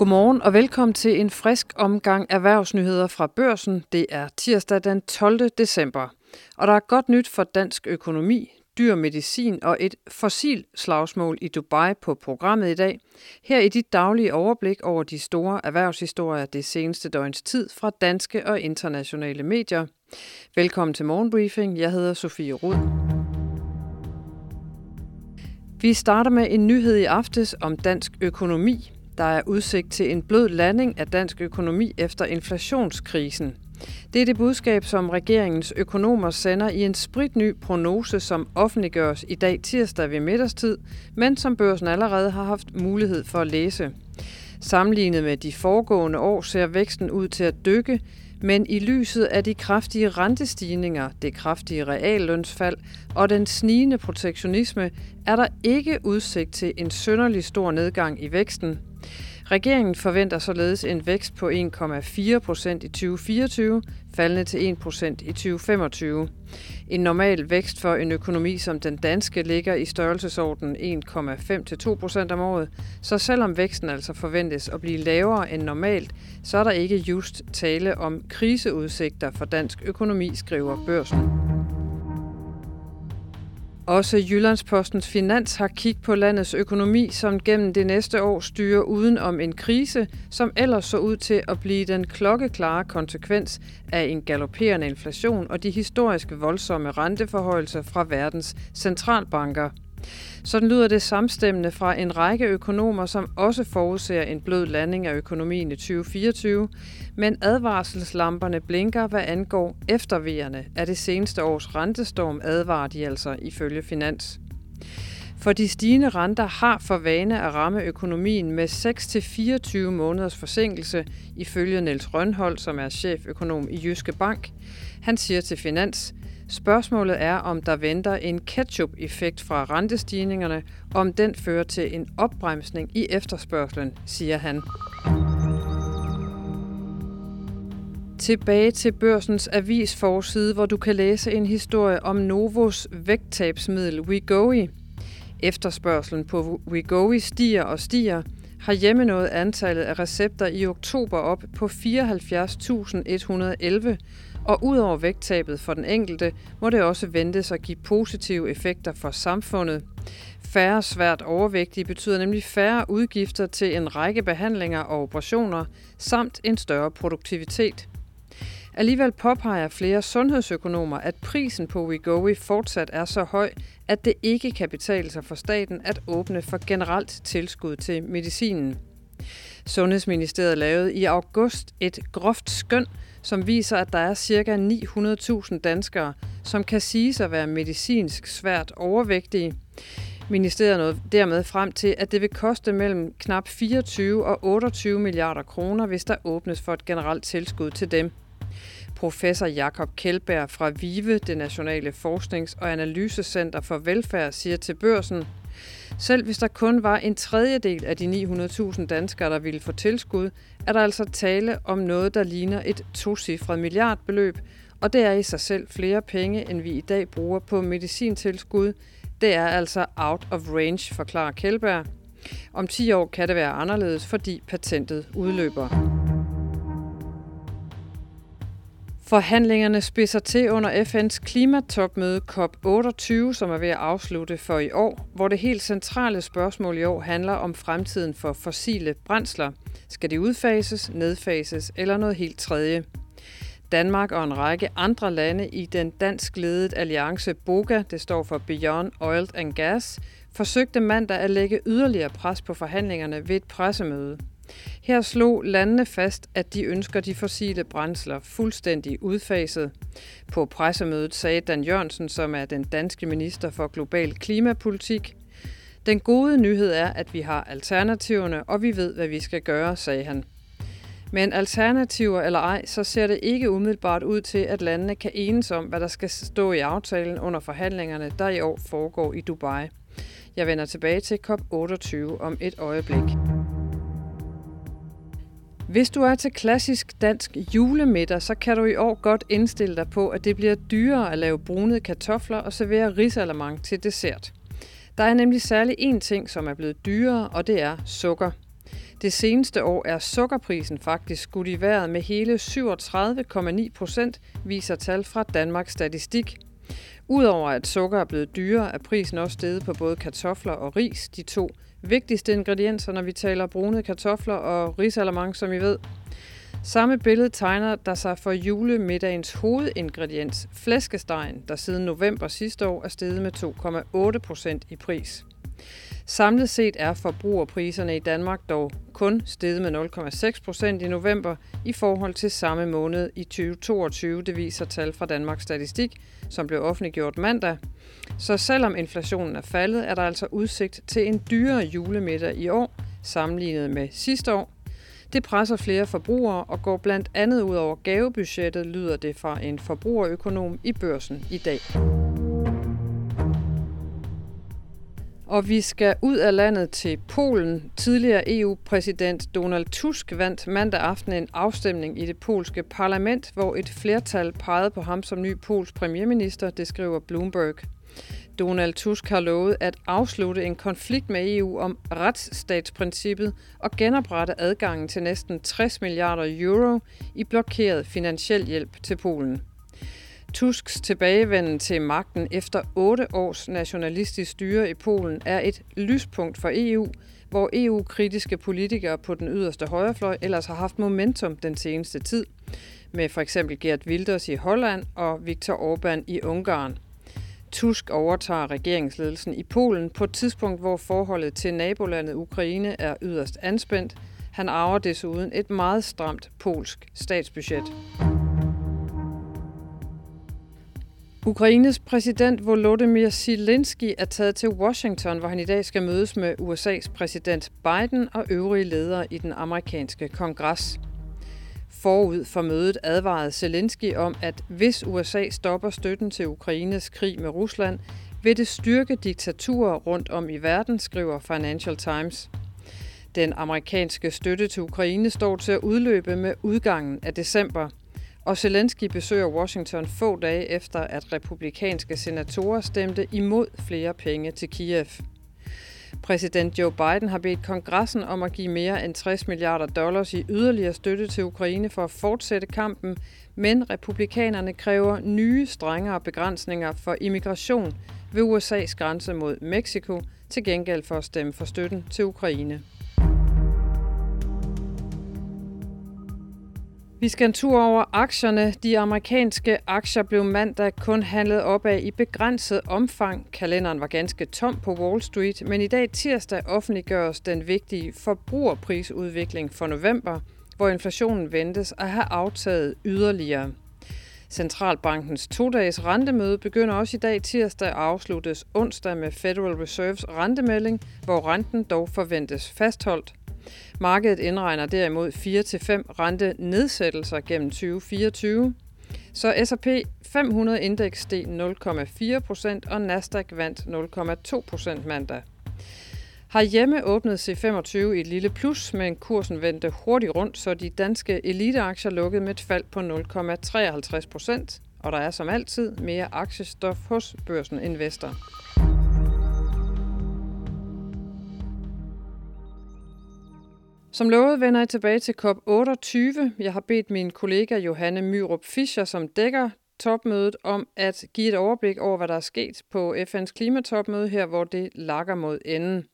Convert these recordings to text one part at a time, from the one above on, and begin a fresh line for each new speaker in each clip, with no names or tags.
Godmorgen og velkommen til en frisk omgang erhvervsnyheder fra børsen. Det er tirsdag den 12. december. Og der er godt nyt for dansk økonomi, dyr medicin og et fossil slagsmål i Dubai på programmet i dag. Her i dit daglige overblik over de store erhvervshistorier det seneste døgns tid fra danske og internationale medier. Velkommen til Morgenbriefing. Jeg hedder Sofie Rud. Vi starter med en nyhed i aftes om dansk økonomi. Der er udsigt til en blød landing af dansk økonomi efter inflationskrisen. Det er det budskab, som regeringens økonomer sender i en spritny prognose, som offentliggøres i dag tirsdag ved middagstid, men som børsen allerede har haft mulighed for at læse. Sammenlignet med de foregående år ser væksten ud til at dykke, men i lyset af de kraftige rentestigninger, det kraftige reallønsfald og den snigende protektionisme, er der ikke udsigt til en sønderlig stor nedgang i væksten. Regeringen forventer således en vækst på 1,4 procent i 2024, faldende til 1 procent i 2025. En normal vækst for en økonomi som den danske ligger i størrelsesorden 1,5 til 2 procent om året, så selvom væksten altså forventes at blive lavere end normalt, så er der ikke just tale om kriseudsigter for dansk økonomi, skriver børsen. Også Jyllandspostens Finans har kig på landets økonomi, som gennem det næste år styrer uden om en krise, som ellers så ud til at blive den klokkeklare konsekvens af en galopperende inflation og de historiske voldsomme renteforhøjelser fra verdens centralbanker. Sådan lyder det samstemmende fra en række økonomer, som også forudser en blød landing af økonomien i 2024, men advarselslamperne blinker, hvad angår eftervejerne af det seneste års rentestorm, advarer de altså ifølge Finans. For de stigende renter har for vane at ramme økonomien med 6-24 måneders forsinkelse, ifølge Niels Rønhold, som er cheføkonom i Jyske Bank. Han siger til Finans, Spørgsmålet er, om der venter en ketchup-effekt fra rentestigningerne, om den fører til en opbremsning i efterspørgselen, siger han. Tilbage til børsens avisforside, hvor du kan læse en historie om Novos vægttabsmiddel Wegovy. Efterspørgselen på Wegovy stiger og stiger, har hjemme nået antallet af recepter i oktober op på 74.111, og udover vægttabet for den enkelte, må det også ventes at give positive effekter for samfundet. Færre svært overvægtige betyder nemlig færre udgifter til en række behandlinger og operationer, samt en større produktivitet. Alligevel påpeger flere sundhedsøkonomer, at prisen på Wegovy fortsat er så høj, at det ikke kan betale sig for staten at åbne for generelt tilskud til medicinen. Sundhedsministeriet lavede i august et groft skøn, som viser, at der er ca. 900.000 danskere, som kan sige at være medicinsk svært overvægtige. Ministeriet nåede dermed frem til, at det vil koste mellem knap 24 og 28 milliarder kroner, hvis der åbnes for et generelt tilskud til dem. Professor Jakob Kjeldberg fra VIVE, det Nationale Forsknings- og Analysecenter for Velfærd, siger til børsen, selv hvis der kun var en tredjedel af de 900.000 danskere, der ville få tilskud, er der altså tale om noget, der ligner et tocifret milliardbeløb, og det er i sig selv flere penge, end vi i dag bruger på medicintilskud. Det er altså out of range, forklarer Kjellberg. Om 10 år kan det være anderledes, fordi patentet udløber. Forhandlingerne spidser til under FN's klimatopmøde COP28, som er ved at afslutte for i år, hvor det helt centrale spørgsmål i år handler om fremtiden for fossile brændsler. Skal de udfases, nedfases eller noget helt tredje? Danmark og en række andre lande i den dansk ledede alliance BOGA, det står for Beyond Oil and Gas, forsøgte mandag at lægge yderligere pres på forhandlingerne ved et pressemøde. Her slog landene fast, at de ønsker de fossile brændsler fuldstændig udfaset. På pressemødet sagde Dan Jørgensen, som er den danske minister for global klimapolitik, den gode nyhed er, at vi har alternativerne, og vi ved, hvad vi skal gøre, sagde han. Men alternativer eller ej, så ser det ikke umiddelbart ud til, at landene kan enes om, hvad der skal stå i aftalen under forhandlingerne, der i år foregår i Dubai. Jeg vender tilbage til COP28 om et øjeblik. Hvis du er til klassisk dansk julemiddag, så kan du i år godt indstille dig på, at det bliver dyrere at lave brunede kartofler og servere risalamang til dessert. Der er nemlig særlig én ting, som er blevet dyrere, og det er sukker. Det seneste år er sukkerprisen faktisk skudt i vejret med hele 37,9 procent, viser tal fra Danmarks Statistik. Udover at sukker er blevet dyrere, er prisen også steget på både kartofler og ris, de to vigtigste ingredienser, når vi taler brune kartofler og risalamang, som I ved. Samme billede tegner der sig for julemiddagens hovedingrediens, flæskestegen, der siden november sidste år er steget med 2,8 procent i pris. Samlet set er forbrugerpriserne i Danmark dog kun steget med 0,6 procent i november i forhold til samme måned i 2022, det viser tal fra Danmarks Statistik, som blev offentliggjort mandag. Så selvom inflationen er faldet, er der altså udsigt til en dyrere julemiddag i år, sammenlignet med sidste år. Det presser flere forbrugere og går blandt andet ud over gavebudgettet, lyder det fra en forbrugerøkonom i børsen i dag. Og vi skal ud af landet til Polen. Tidligere EU-præsident Donald Tusk vandt mandag aften en afstemning i det polske parlament, hvor et flertal pegede på ham som ny polsk premierminister, det skriver Bloomberg. Donald Tusk har lovet at afslutte en konflikt med EU om retsstatsprincippet og genoprette adgangen til næsten 60 milliarder euro i blokeret finansiel hjælp til Polen. Tusks tilbagevenden til magten efter otte års nationalistisk styre i Polen er et lyspunkt for EU, hvor EU-kritiske politikere på den yderste højrefløj ellers har haft momentum den seneste tid, med for eksempel Gert Wilders i Holland og Viktor Orbán i Ungarn. Tusk overtager regeringsledelsen i Polen på et tidspunkt, hvor forholdet til nabolandet Ukraine er yderst anspændt. Han arver desuden et meget stramt polsk statsbudget. Ukraines præsident Volodymyr Zelensky er taget til Washington, hvor han i dag skal mødes med USA's præsident Biden og øvrige ledere i den amerikanske kongres. Forud for mødet advarede Zelensky om, at hvis USA stopper støtten til Ukraines krig med Rusland, vil det styrke diktaturer rundt om i verden, skriver Financial Times. Den amerikanske støtte til Ukraine står til at udløbe med udgangen af december – og Zelensky besøger Washington få dage efter, at republikanske senatorer stemte imod flere penge til Kiev. Præsident Joe Biden har bedt kongressen om at give mere end 60 milliarder dollars i yderligere støtte til Ukraine for at fortsætte kampen, men republikanerne kræver nye, strengere begrænsninger for immigration ved USA's grænse mod Mexico til gengæld for at stemme for støtten til Ukraine. Vi skal en tur over aktierne. De amerikanske aktier blev mandag kun handlet op af i begrænset omfang. Kalenderen var ganske tom på Wall Street, men i dag tirsdag offentliggøres den vigtige forbrugerprisudvikling for november, hvor inflationen ventes at have aftaget yderligere. Centralbankens to-dages rentemøde begynder også i dag tirsdag og afsluttes onsdag med Federal Reserves rentemelding, hvor renten dog forventes fastholdt. Markedet indregner derimod 4-5 rente nedsættelser gennem 2024. Så S&P 500 indeks steg 0,4% og Nasdaq vandt 0,2% mandag. hjemme åbnede C25 i et lille plus, men kursen vendte hurtigt rundt, så de danske eliteaktier lukkede med et fald på 0,53 procent, og der er som altid mere aktiestof hos Børsen Investor. Som lovet vender jeg tilbage til COP28. Jeg har bedt min kollega Johanne Myrup Fischer, som dækker topmødet, om at give et overblik over, hvad der er sket på FN's klimatopmøde her, hvor det lakker mod enden.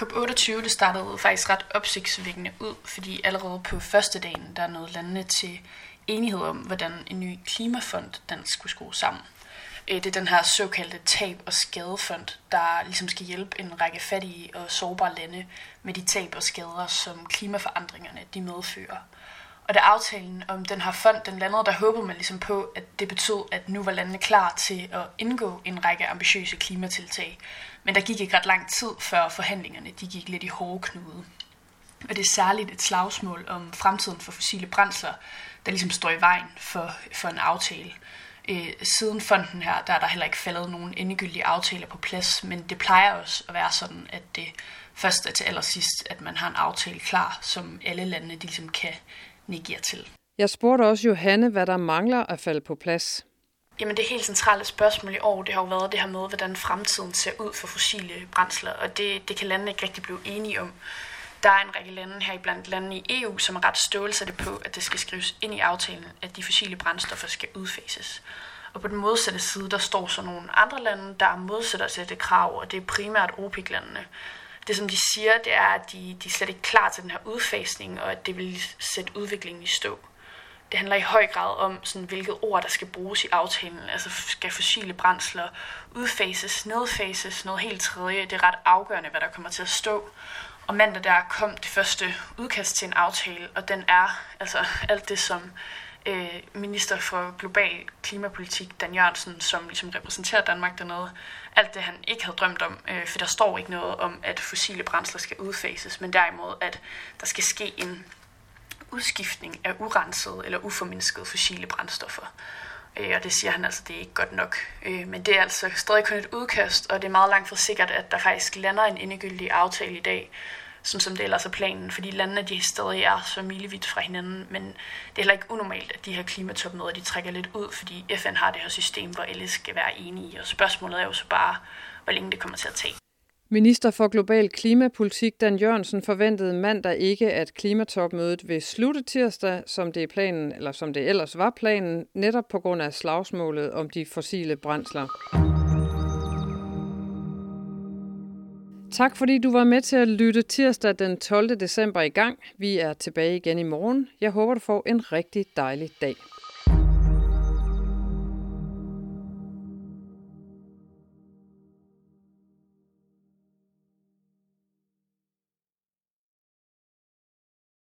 COP28 det startede faktisk ret opsigtsvækkende ud, fordi allerede på første dagen, der nåede landene til enighed om, hvordan en ny klimafond den skulle skrues sammen. Øh, det er den her såkaldte tab- og skadefond, der ligesom skal hjælpe en række fattige og sårbare lande med de tab og skader, som klimaforandringerne de medfører. Og da aftalen om den her fond, den landede, der håbede man ligesom på, at det betød, at nu var landene klar til at indgå en række ambitiøse klimatiltag. Men der gik ikke ret lang tid, før forhandlingerne de gik lidt i hårde knude. Og det er særligt et slagsmål om fremtiden for fossile brændsler, der ligesom står i vejen for, for en aftale. Øh, siden fonden her, der er der heller ikke faldet nogen endegyldige aftaler på plads, men det plejer også at være sådan, at det først er til allersidst, at man har en aftale klar, som alle landene de ligesom kan negere til.
Jeg spurgte også Johanne, hvad der mangler at falde på plads.
Jamen det helt centrale spørgsmål i år, det har jo været det her med, hvordan fremtiden ser ud for fossile brændsler, og det, det kan landene ikke rigtig blive enige om. Der er en række lande her blandt landene i EU, som er ret stålsatte på, at det skal skrives ind i aftalen, at de fossile brændstoffer skal udfases. Og på den modsatte side, der står så nogle andre lande, der modsætter sig det krav, og det er primært OPEC-landene. Det, som de siger, det er, at de, de er slet ikke klar til den her udfasning, og at det vil sætte udviklingen i stå. Det handler i høj grad om, sådan, hvilket ord, der skal bruges i aftalen. Altså skal fossile brændsler udfases, nedfases, noget helt tredje. Det er ret afgørende, hvad der kommer til at stå. Og mandag der kom det første udkast til en aftale, og den er altså alt det, som øh, minister for global klimapolitik, Dan Jørgensen, som ligesom repræsenterer Danmark dernede, alt det han ikke havde drømt om, øh, for der står ikke noget om, at fossile brændsler skal udfases, men derimod, at der skal ske en udskiftning af urensede eller uforminskede fossile brændstoffer. Øh, og det siger han altså, det er ikke godt nok. Øh, men det er altså stadig kun et udkast, og det er meget langt fra sikkert, at der faktisk lander en endegyldig aftale i dag, sådan som det ellers er planen, fordi landene de stadig er så milevidt fra hinanden, men det er heller ikke unormalt, at de her klimatopmøder de trækker lidt ud, fordi FN har det her system, hvor alle skal være enige, og spørgsmålet er jo så bare, hvor længe det kommer til at tage.
Minister for global klimapolitik Dan Jørgensen forventede mandag ikke, at klimatopmødet vil slutte tirsdag, som det, er planen, eller som det ellers var planen, netop på grund af slagsmålet om de fossile brændsler. Tak fordi du var med til at lytte tirsdag den 12. december i gang. Vi er tilbage igen i morgen. Jeg håber, du får en rigtig dejlig dag.